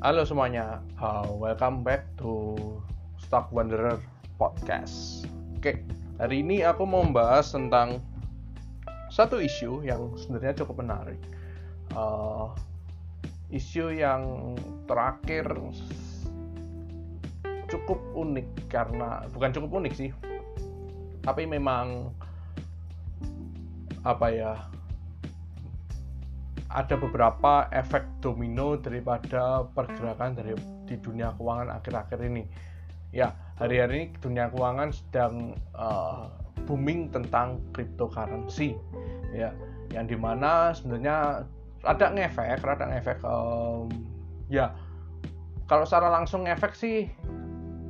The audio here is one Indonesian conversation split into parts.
Halo semuanya, uh, welcome back to Stock Wanderer Podcast. Oke, hari ini aku mau membahas tentang satu isu yang sebenarnya cukup menarik. Uh, isu yang terakhir cukup unik karena bukan cukup unik sih, tapi memang apa ya ada beberapa efek domino daripada pergerakan dari di dunia keuangan akhir-akhir ini. Ya, hari-hari ini dunia keuangan sedang uh, booming tentang cryptocurrency. Ya, yang di mana sebenarnya ada ngefek, ada ngefek um, ya kalau secara langsung ngefek sih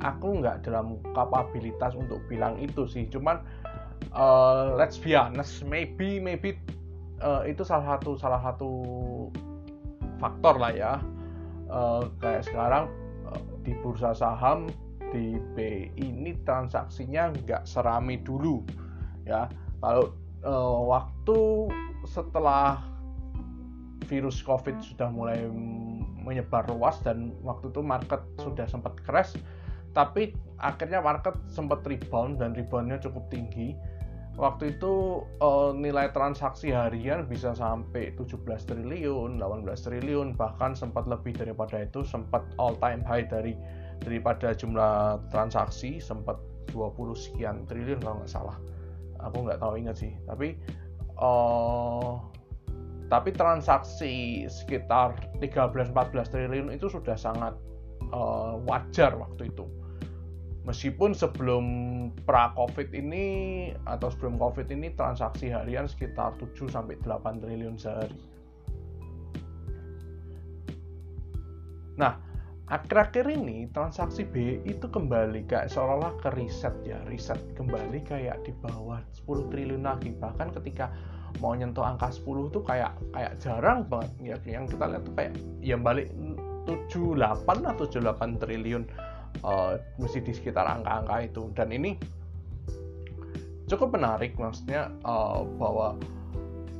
aku nggak dalam kapabilitas untuk bilang itu sih cuman uh, let's be honest maybe maybe uh, itu salah satu salah satu faktor lah ya. Uh, kayak sekarang uh, di bursa saham di B ini transaksinya nggak serami dulu ya. Kalau uh, waktu setelah virus covid sudah mulai menyebar luas dan waktu itu market sudah sempat crash tapi akhirnya market sempat rebound dan reboundnya cukup tinggi waktu itu uh, nilai transaksi harian bisa sampai 17 triliun, 18 triliun, bahkan sempat lebih daripada itu, sempat all time high dari daripada jumlah transaksi sempat 20 sekian triliun kalau nggak salah. Aku nggak tahu ingat sih, tapi uh, tapi transaksi sekitar 13-14 triliun itu sudah sangat uh, wajar waktu itu meskipun sebelum pra covid ini atau sebelum covid ini transaksi harian sekitar 7 sampai 8 triliun sehari. Nah, akhir-akhir ini transaksi B itu kembali kayak seolah-olah ke riset ya, riset kembali kayak di bawah 10 triliun lagi. Bahkan ketika mau nyentuh angka 10 tuh kayak kayak jarang banget ya yang kita lihat tuh kayak yang balik 78 atau 78 triliun uh, mesti di sekitar angka-angka itu. Dan ini cukup menarik maksudnya uh, bahwa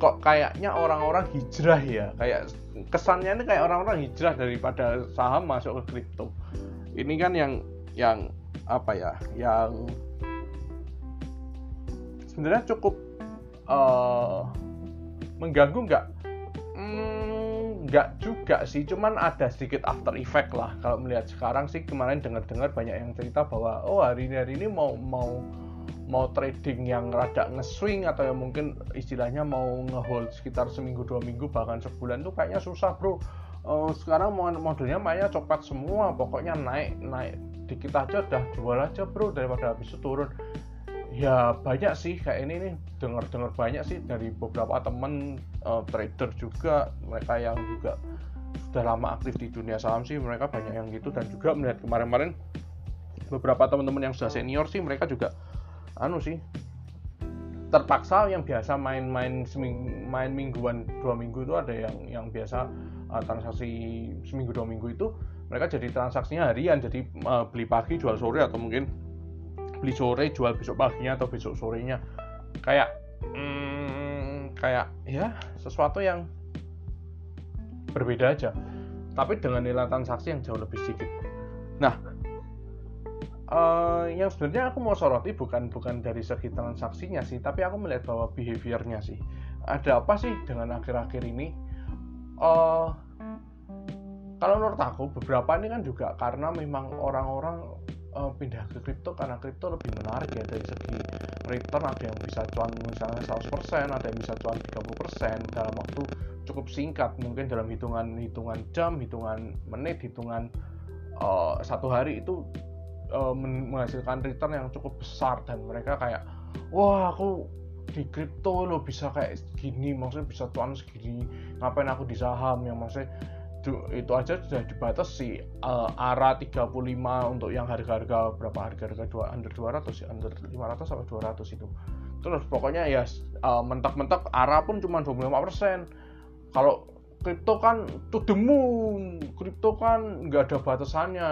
kok kayaknya orang-orang hijrah ya. Kayak kesannya ini kayak orang-orang hijrah daripada saham masuk ke kripto. Ini kan yang yang apa ya yang sebenarnya cukup uh, mengganggu nggak nggak juga sih cuman ada sedikit after effect lah. Kalau melihat sekarang sih kemarin dengar-dengar banyak yang cerita bahwa oh hari ini hari ini mau mau mau trading yang rada nge-swing atau yang mungkin istilahnya mau ngehold sekitar seminggu dua minggu bahkan sebulan tuh kayaknya susah bro. Uh, sekarang modelnya mainnya coklat semua. Pokoknya naik naik dikit aja udah jual aja bro daripada habis itu turun. Ya banyak sih kayak ini nih. Dengar-dengar banyak sih dari beberapa temen uh, trader juga mereka yang juga sudah lama aktif di dunia saham sih mereka banyak yang gitu. Dan juga melihat kemarin-kemarin beberapa teman-teman yang sudah senior sih mereka juga anu sih terpaksa yang biasa main-main main mingguan dua minggu itu ada yang yang biasa uh, transaksi seminggu dua minggu itu mereka jadi transaksinya harian. Jadi uh, beli pagi jual sore atau mungkin beli sore jual besok paginya atau besok sorenya. Kayak hmm, kayak ya sesuatu yang berbeda aja. Tapi dengan nilai transaksi yang jauh lebih sedikit. Nah uh, yang sebenarnya aku mau soroti bukan bukan dari segi transaksinya sih tapi aku melihat bahwa behaviornya sih. Ada apa sih dengan akhir-akhir ini? Uh, kalau menurut aku beberapa ini kan juga karena memang orang-orang uh, pindah ke kripto karena kripto lebih menarik ya dari segi return. Ada yang bisa cuan misalnya 100% ada yang bisa cuan 30% dalam waktu cukup singkat. Mungkin dalam hitungan hitungan jam hitungan menit hitungan uh, satu hari itu uh, menghasilkan return yang cukup besar. Dan mereka kayak wah aku di kripto lo bisa kayak gini maksudnya bisa cuan segini ngapain aku di saham? Yang maksudnya itu aja sudah dibatasi. Uh, ARA 35 untuk yang harga-harga berapa harga-harga dua under 200 ya under 500 sampai 200 itu. Terus pokoknya ya uh, mentak-mentak ARA pun cuma 25% kalau kripto kan to the moon kripto kan nggak ada batasannya.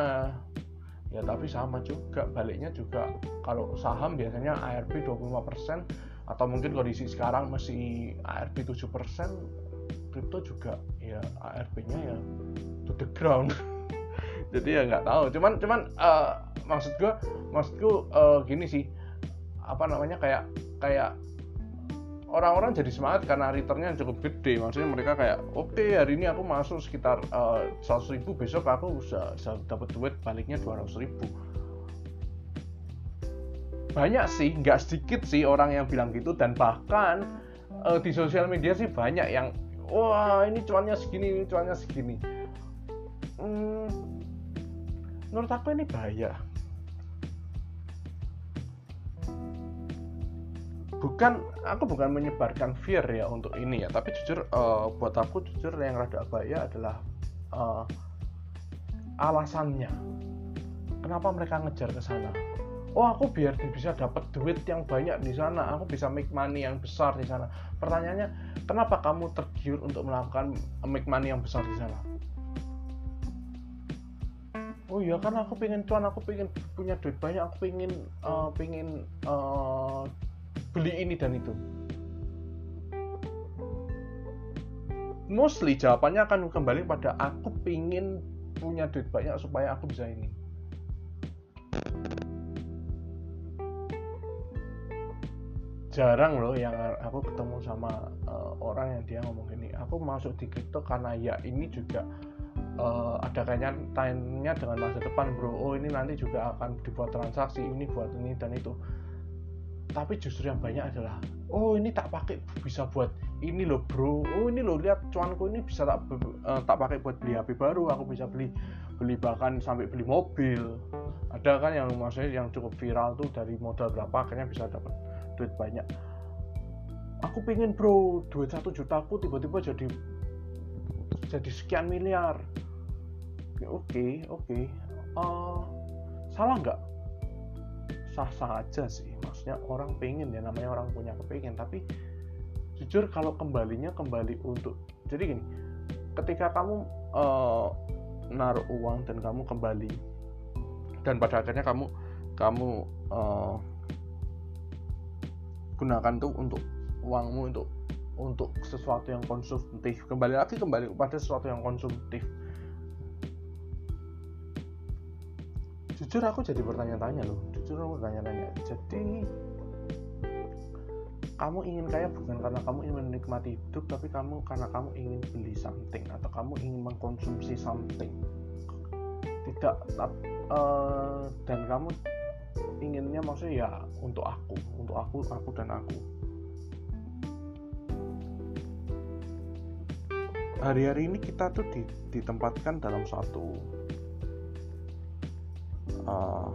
Ya tapi sama juga baliknya juga. Kalau saham biasanya ARB 25% atau mungkin kondisi sekarang masih ARB 7% kripto juga ya ARP-nya ya to the ground. Jadi ya nggak tahu. Cuman cuman uh, maksud gue maksudku uh, gini sih. Apa namanya kayak kayak orang-orang jadi semangat karena returnnya cukup gede. Maksudnya mereka kayak oke okay, hari ini aku masuk sekitar seratus uh, ribu besok aku bisa, bisa dapat duit baliknya dua ratus ribu. Banyak sih nggak sedikit sih orang yang bilang gitu. Dan bahkan uh, di sosial media sih banyak yang wah ini cuannya segini ini cuannya segini. Hmm, menurut aku ini bahaya. Bukan aku bukan menyebarkan fear ya untuk ini ya tapi jujur uh, buat aku jujur yang rada bahaya adalah uh, alasannya. Kenapa mereka ngejar ke sana oh aku biar bisa dapat duit yang banyak di sana. Aku bisa make money yang besar di sana. Pertanyaannya kenapa kamu tergiur untuk melakukan make money yang besar di sana? Oh iya kan aku pengen cuan aku pengen punya duit banyak. Aku pengen uh, pengen uh, beli ini dan itu. Mostly jawabannya akan kembali pada aku pingin punya duit banyak supaya aku bisa ini jarang loh yang aku ketemu sama uh, orang yang dia ngomong ini aku masuk di kripto karena ya ini juga uh, ada kaitannya dengan masa depan bro. Oh ini nanti juga akan dibuat transaksi ini buat ini dan itu. Tapi justru yang banyak adalah oh ini tak pakai bisa buat ini loh bro. Oh ini loh lihat cuanku ini bisa tak uh, tak pakai buat beli HP baru. Aku bisa beli beli bahkan sampai beli mobil. Ada kan yang maksudnya yang cukup viral tuh dari modal berapa akhirnya bisa dapat duit banyak. Aku pengen bro duit satu juta aku tiba-tiba jadi jadi sekian miliar. Oke okay, oke. Okay. uh, eh, salah nggak? Sah-sah aja sih. Maksudnya orang pengen ya namanya orang punya kepengen tapi jujur kalau kembalinya kembali untuk jadi gini ketika kamu uh, naruh uang dan kamu kembali dan pada akhirnya kamu kamu uh, gunakan tuh untuk uangmu untuk untuk sesuatu yang konsumtif. Kembali lagi kembali kepada sesuatu yang konsumtif. Jujur aku jadi bertanya-tanya loh. Jujur aku bertanya-tanya. Jadi kamu ingin kaya bukan karena kamu ingin menikmati hidup tapi kamu karena kamu ingin beli something atau kamu ingin mengkonsumsi something. Tidak uh, dan kamu inginnya maksudnya ya untuk aku untuk aku aku dan aku. Hari-hari ini kita tuh ditempatkan dalam satu uh,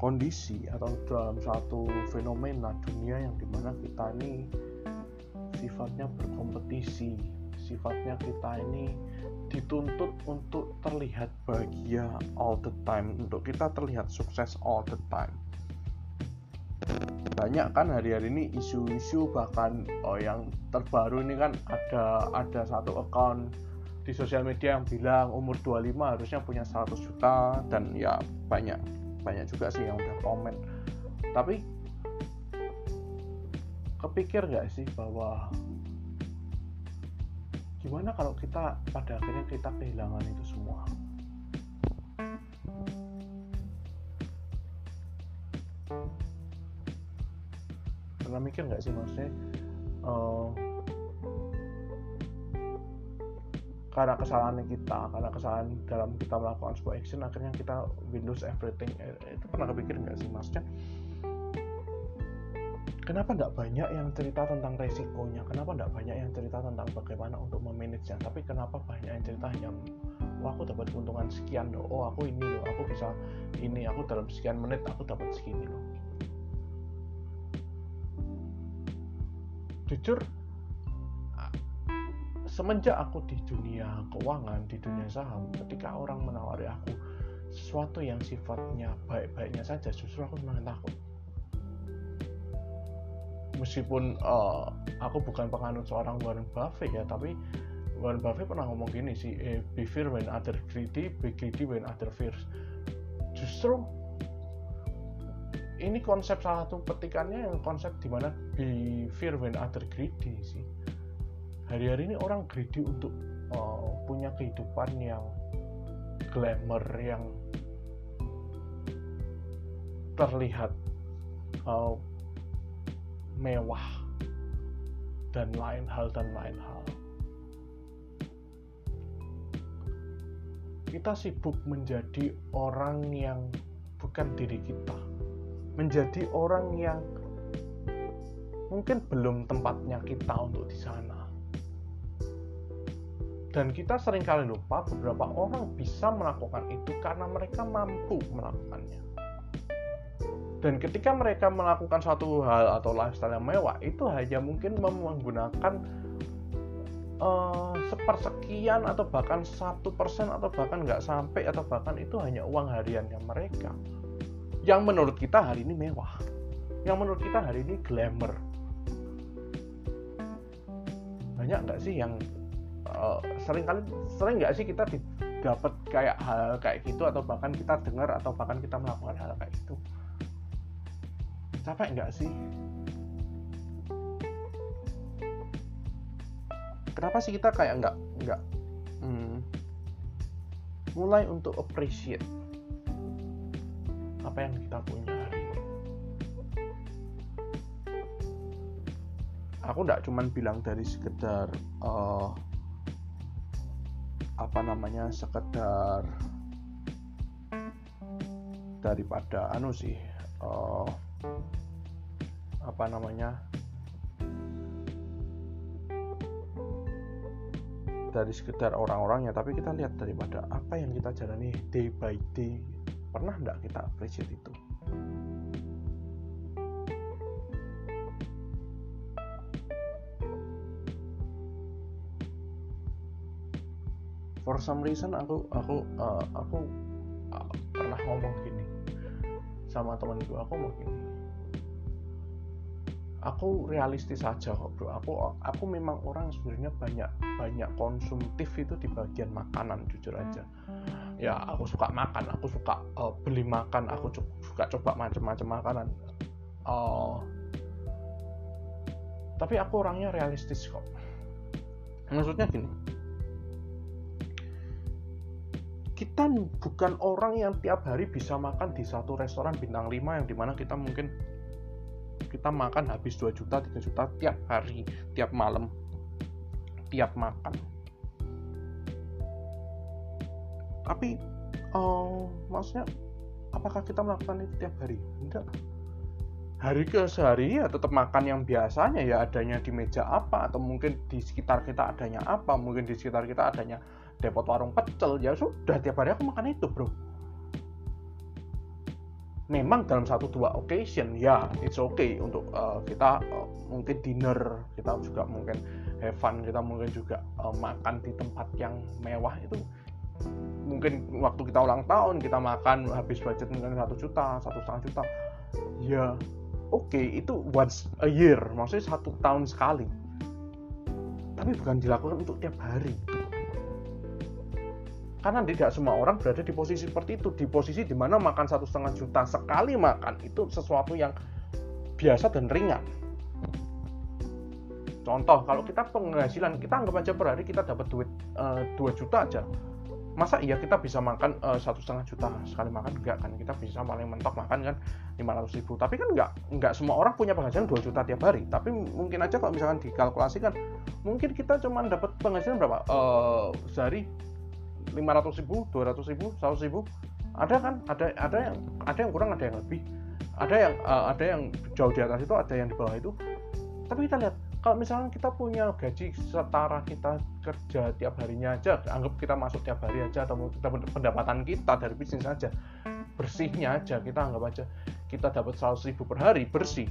kondisi atau dalam satu fenomena dunia yang di mana kita ini sifatnya berkompetisi sifatnya kita ini dituntut untuk terlihat bahagia all the time untuk kita terlihat sukses all the time. Banyak kan hari-hari ini isu-isu bahkan oh, yang terbaru ini kan ada ada satu account di sosial media yang bilang umur 25 harusnya punya 100 juta dan ya banyak banyak juga sih yang udah komen. Tapi kepikir nggak sih bahwa gimana kalau kita pada akhirnya kita kehilangan itu semua? Pernah mikir nggak sih maksudnya uh, karena kesalahan kita karena kesalahan dalam kita melakukan sebuah action akhirnya kita Windows everything. Eh, itu pernah kepikir nggak sih? Maksudnya kenapa nggak banyak yang cerita tentang resikonya? Kenapa nggak banyak yang cerita tentang bagaimana untuk memanagenya? Tapi kenapa banyak yang cerita yang oh aku dapat keuntungan sekian loh. Oh aku ini loh. Aku bisa ini. Aku dalam sekian menit aku dapat segini loh. Jujur semenjak aku di dunia keuangan di dunia saham ketika orang menawari aku sesuatu yang sifatnya baik-baiknya saja justru aku semakin takut meskipun uh, aku bukan penganut seorang Warren Buffett ya tapi Warren Buffett pernah ngomong gini sih eh, be fear when other greedy be greedy when other fears. Justru ini konsep salah satu petikannya yang konsep di mana be fear when other greedy sih. Hari-hari ini orang greedy untuk uh, punya kehidupan yang glamour yang terlihat uh, mewah dan lain hal dan lain hal. Kita sibuk menjadi orang yang bukan diri kita menjadi orang yang mungkin belum tempatnya kita untuk di sana. Dan kita sering kali lupa beberapa orang bisa melakukan itu karena mereka mampu melakukannya dan ketika mereka melakukan suatu hal atau lifestyle yang mewah itu hanya mungkin menggunakan uh, sepersekian atau bahkan satu persen atau bahkan nggak sampai atau bahkan itu hanya uang hariannya mereka. Yang menurut kita hari ini mewah. Yang menurut kita hari ini glamour. Banyak nggak sih yang uh, sering kali sering nggak sih kita dapat kayak hal kayak gitu atau bahkan kita dengar atau bahkan kita melakukan hal kayak gitu capek nggak sih? Kenapa sih kita kayak nggak nggak hmm, mulai untuk appreciate apa yang kita punya aku nggak cuman bilang dari sekedar uh, apa namanya sekedar daripada anu sih uh, apa namanya dari sekedar orang-orangnya tapi kita lihat daripada apa yang kita jalani day by day. Pernah enggak kita appreciate itu? For some reason aku aku uh, aku uh, pernah ngomong gini sama temanku. Aku mau gini aku realistis aja kok bro. Aku aku memang orang sebenarnya banyak banyak konsumtif itu di bagian makanan jujur aja. Ya aku suka makan aku suka uh, beli makan aku suka coba macam-macam makanan. Uh, tapi aku orangnya realistis kok. Maksudnya gini. Kita bukan orang yang tiap hari bisa makan di satu restoran bintang 5 yang di mana kita mungkin kita makan habis 2 juta 3 juta tiap hari tiap malam tiap makan. Tapi uh, maksudnya apakah kita melakukan itu tiap hari? Enggak. Hari ke sehari ya tetap makan yang biasanya ya adanya di meja apa atau mungkin di sekitar kita adanya apa mungkin di sekitar kita adanya depot warung pecel ya sudah tiap hari aku makan itu bro memang dalam satu dua occasion ya it's okay untuk uh, kita uh, mungkin dinner kita juga mungkin have fun kita mungkin juga uh, makan di tempat yang mewah itu mungkin waktu kita ulang tahun kita makan habis budget mungkin satu juta satu setengah juta. Ya oke okay, itu once a year maksudnya satu tahun sekali. Tapi bukan dilakukan untuk tiap hari karena tidak semua orang berada di posisi seperti itu. Di posisi di mana makan satu setengah juta sekali makan itu sesuatu yang biasa dan ringan. Contoh kalau kita penghasilan kita anggap aja per hari kita dapat duit eh, 2 juta aja. Masa iya kita bisa makan uh, satu setengah juta sekali makan? Enggak kan? Kita bisa paling mentok makan kan 500 ribu. Tapi kan enggak enggak semua orang punya penghasilan 2 juta tiap hari. Tapi mungkin aja kalau misalkan dikalkulasikan mungkin kita cuma dapat penghasilan berapa? Uh, sehari 500 ribu 200 ribu 100 ribu. Ada kan? Ada ada yang ada yang kurang ada yang lebih. Ada yang uh, ada yang jauh di atas itu ada yang di bawah itu. Tapi kita lihat kalau misalnya kita punya gaji setara kita kerja tiap harinya aja anggap kita masuk tiap hari aja atau kita pendapatan kita dari bisnis aja bersihnya aja kita anggap aja kita dapat 100 ribu per hari bersih.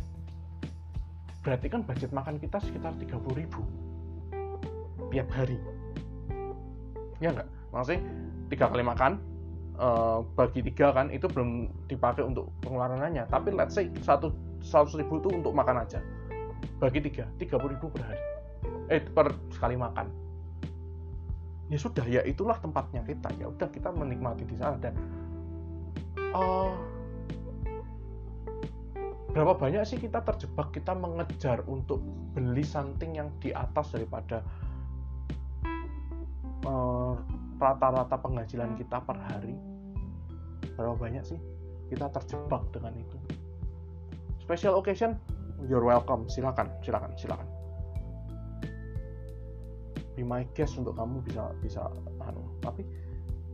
Berarti kan budget makan kita sekitar 30 ribu tiap hari. Ya enggak maksudnya tiga kali makan uh, bagi tiga kan itu belum dipakai untuk pengeluarannya tapi let's say satu seratus ribu itu untuk makan aja. Bagi tiga tiga puluh ribu per hari. Eh per sekali makan. Ya sudah ya itulah tempatnya kita. Ya udah kita menikmati di sana. Dan uh, berapa banyak sih kita terjebak kita mengejar untuk beli something yang di atas daripada uh, rata-rata penghasilan kita per hari berapa banyak sih kita terjebak dengan itu? Special occasion? You're welcome. Silakan silakan silakan. Be my guest untuk kamu bisa bisa anu. Tapi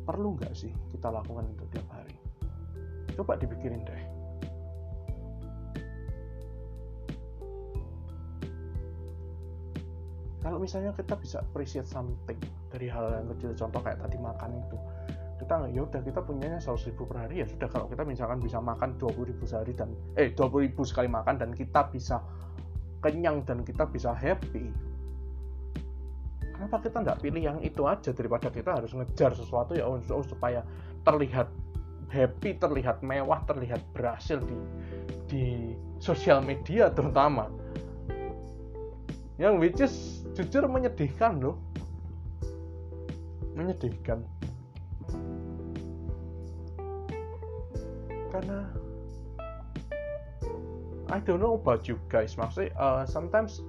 perlu nggak sih kita lakukan itu tiap hari? Coba dipikirin deh. Kalau misalnya kita bisa appreciate something dari hal yang kecil contoh kayak tadi makan itu. Kita ya udah kita punyanya 100 ribu per hari ya sudah kalau kita misalkan bisa makan 20 ribu sehari dan eh 20 ribu sekali makan dan kita bisa kenyang dan kita bisa happy. Kenapa kita nggak pilih yang itu aja? Daripada kita harus ngejar sesuatu ya oh, supaya terlihat happy terlihat mewah terlihat berhasil di di sosial media terutama. Yang which is jujur menyedihkan loh menyedihkan. Karena I don't know about you guys maksudnya uh, sometimes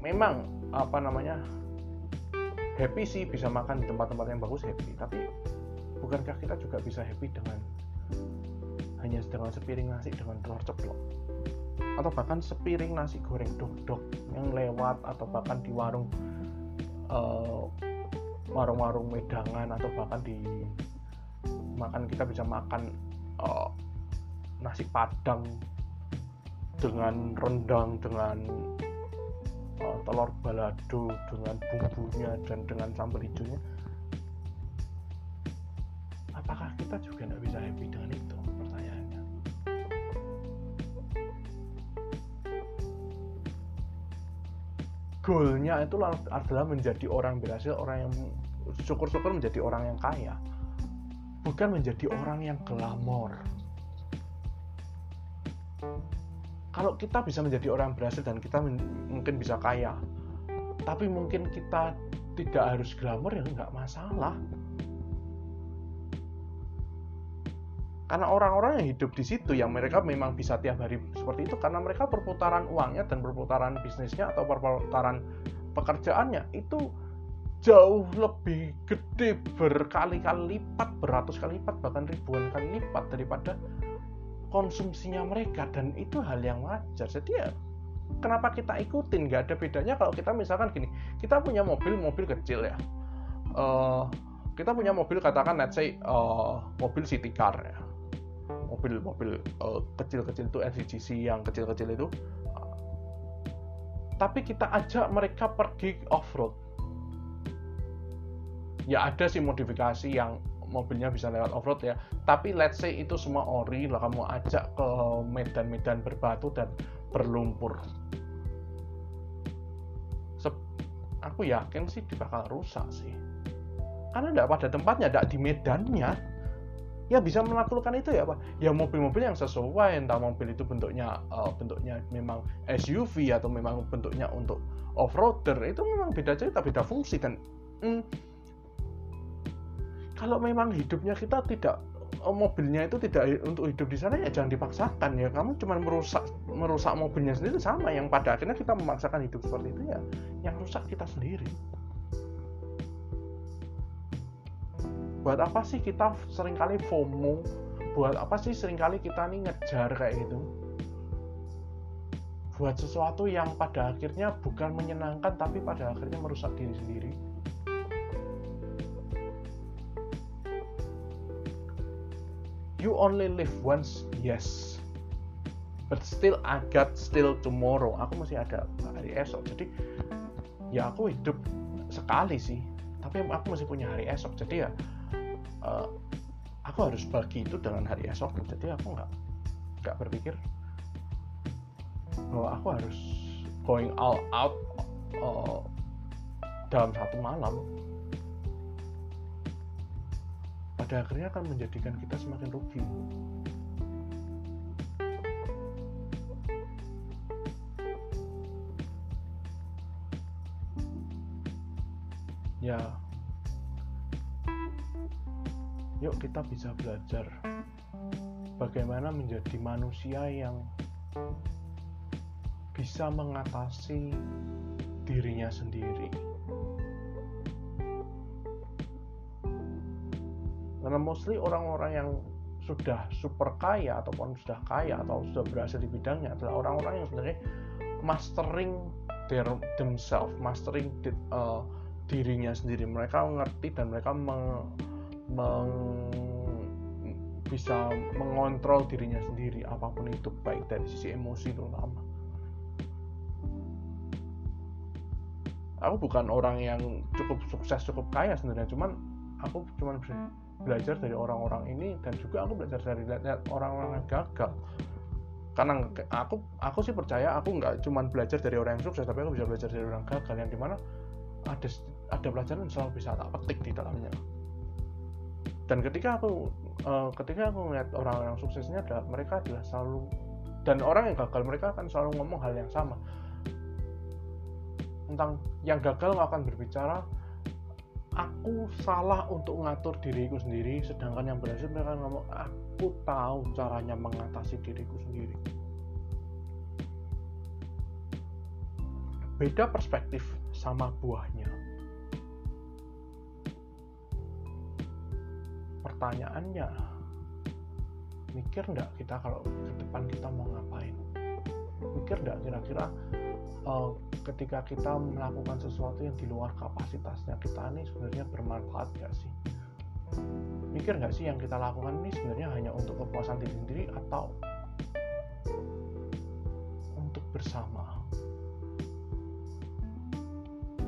memang apa namanya happy sih bisa makan di tempat-tempat yang bagus happy. Tapi bukankah kita juga bisa happy dengan hanya dengan sepiring nasi dengan telur ceplok? Atau bahkan sepiring nasi goreng dok-dok yang lewat atau bahkan di warung uh, warung-warung medangan atau bahkan di makan kita bisa makan uh, nasi padang dengan rendang dengan uh, telur balado dengan bumbunya dan dengan sambal hijaunya. Apakah kita juga goalnya itu adalah menjadi orang berhasil orang yang syukur-syukur menjadi orang yang kaya. Bukan menjadi orang yang glamor. Kalau kita bisa menjadi orang berhasil dan kita mungkin bisa kaya tapi mungkin kita tidak harus glamor ya nggak masalah karena orang-orang yang hidup di situ yang mereka memang bisa tiap hari seperti itu karena mereka perputaran uangnya dan perputaran bisnisnya atau perputaran pekerjaannya itu jauh lebih gede berkali-kali lipat, beratus kali lipat, bahkan ribuan kali lipat daripada konsumsinya mereka dan itu hal yang wajar. Jadi ya kenapa kita ikutin? Gak ada bedanya kalau kita misalkan gini, kita punya mobil-mobil kecil ya. Uh, kita punya mobil katakan let's say uh, mobil city car ya mobil-mobil uh, kecil-kecil itu LCGC yang kecil-kecil itu tapi kita ajak mereka pergi off-road. Ya ada sih modifikasi yang mobilnya bisa lewat off-road ya tapi let's say itu semua ori lah kamu ajak ke medan-medan berbatu dan berlumpur. Sep aku yakin sih bakal rusak sih. Karena tidak pada tempatnya tidak di medannya ya bisa menaklukkan itu ya pak. Ya mobil-mobil yang sesuai entah mobil itu bentuknya uh, bentuknya memang SUV atau memang bentuknya untuk off-roader itu memang beda cerita beda fungsi dan mm, kalau memang hidupnya kita tidak uh, mobilnya itu tidak untuk hidup di sana ya jangan dipaksakan ya. Kamu cuma merusak merusak mobilnya sendiri sama yang pada akhirnya kita memaksakan hidup seperti itu ya yang rusak kita sendiri buat apa sih kita sering kali FOMO? Buat apa sih sering kali kita nih ngejar kayak gitu? Buat sesuatu yang pada akhirnya bukan menyenangkan tapi pada akhirnya merusak diri sendiri. You only live once yes. But still I got still tomorrow. Aku masih ada hari esok. Jadi ya aku hidup sekali sih. Tapi aku masih punya hari esok. Jadi ya uh, aku harus bagi itu dengan hari esok jadi aku nggak nggak berpikir bahwa aku harus going all out uh, dalam satu malam. Pada akhirnya akan menjadikan kita semakin rugi. Ya yuk kita bisa belajar bagaimana menjadi manusia yang bisa mengatasi dirinya sendiri. karena mostly orang-orang yang sudah super kaya ataupun sudah kaya atau sudah berhasil di bidangnya adalah orang-orang yang sebenarnya mastering their themselves mastering di, uh, dirinya sendiri mereka mengerti dan mereka meng, bisa mengontrol dirinya sendiri apa pun itu baik dari sisi emosi terutama aku bukan orang yang cukup sukses cukup kaya sebenarnya cuman aku cuman belajar dari orang-orang ini dan juga aku belajar dari orang-orang yang gagal. Karena aku aku sih percaya aku nggak cuman belajar dari orang yang sukses tapi aku bisa belajar dari orang gagal yang di mana ada ada pelajaran selalu bisa tak petik di dalamnya dan ketika aku uh, ketika aku melihat orang yang suksesnya adalah mereka adalah selalu dan orang yang gagal mereka akan selalu ngomong hal yang sama. Tentang yang gagal akan berbicara aku salah untuk mengatur diriku sendiri sedangkan yang berhasil mereka ngomong aku tahu caranya mengatasi diriku sendiri beda perspektif sama buahnya pertanyaannya mikir enggak kita kalau ke depan kita mau ngapain? Mikir enggak kira-kira uh, ketika kita melakukan sesuatu yang di luar kapasitasnya kita ini sebenarnya bermanfaat gak sih? Mikir nggak sih yang kita lakukan ini sebenarnya hanya untuk kepuasan diri sendiri atau untuk bersama?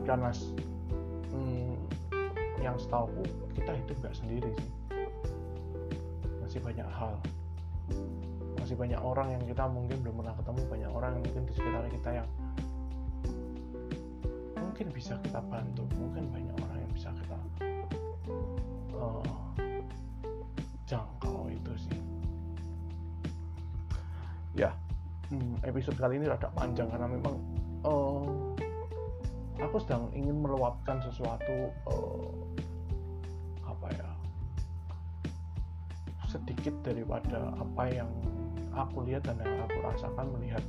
Karena hmm, yang setahu kita hidup nggak sendiri sih masih banyak hal. Masih banyak orang yang kita mungkin belum pernah ketemu banyak orang yang mungkin di sekitar kita yang mungkin bisa kita bantu mungkin banyak orang yang bisa kita uh, jangkau itu sih. Ya. Hmm, episode kali ini rada panjang karena memang uh, aku sedang ingin meluapkan sesuatu uh, sedikit daripada apa yang aku lihat dan yang aku rasakan melihat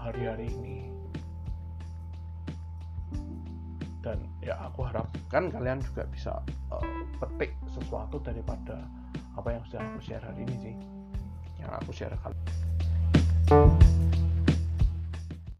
hari-hari uh, ini. Dan ya aku harapkan kalian juga bisa uh, petik sesuatu daripada apa yang sudah aku share hari ini sih yang aku share kali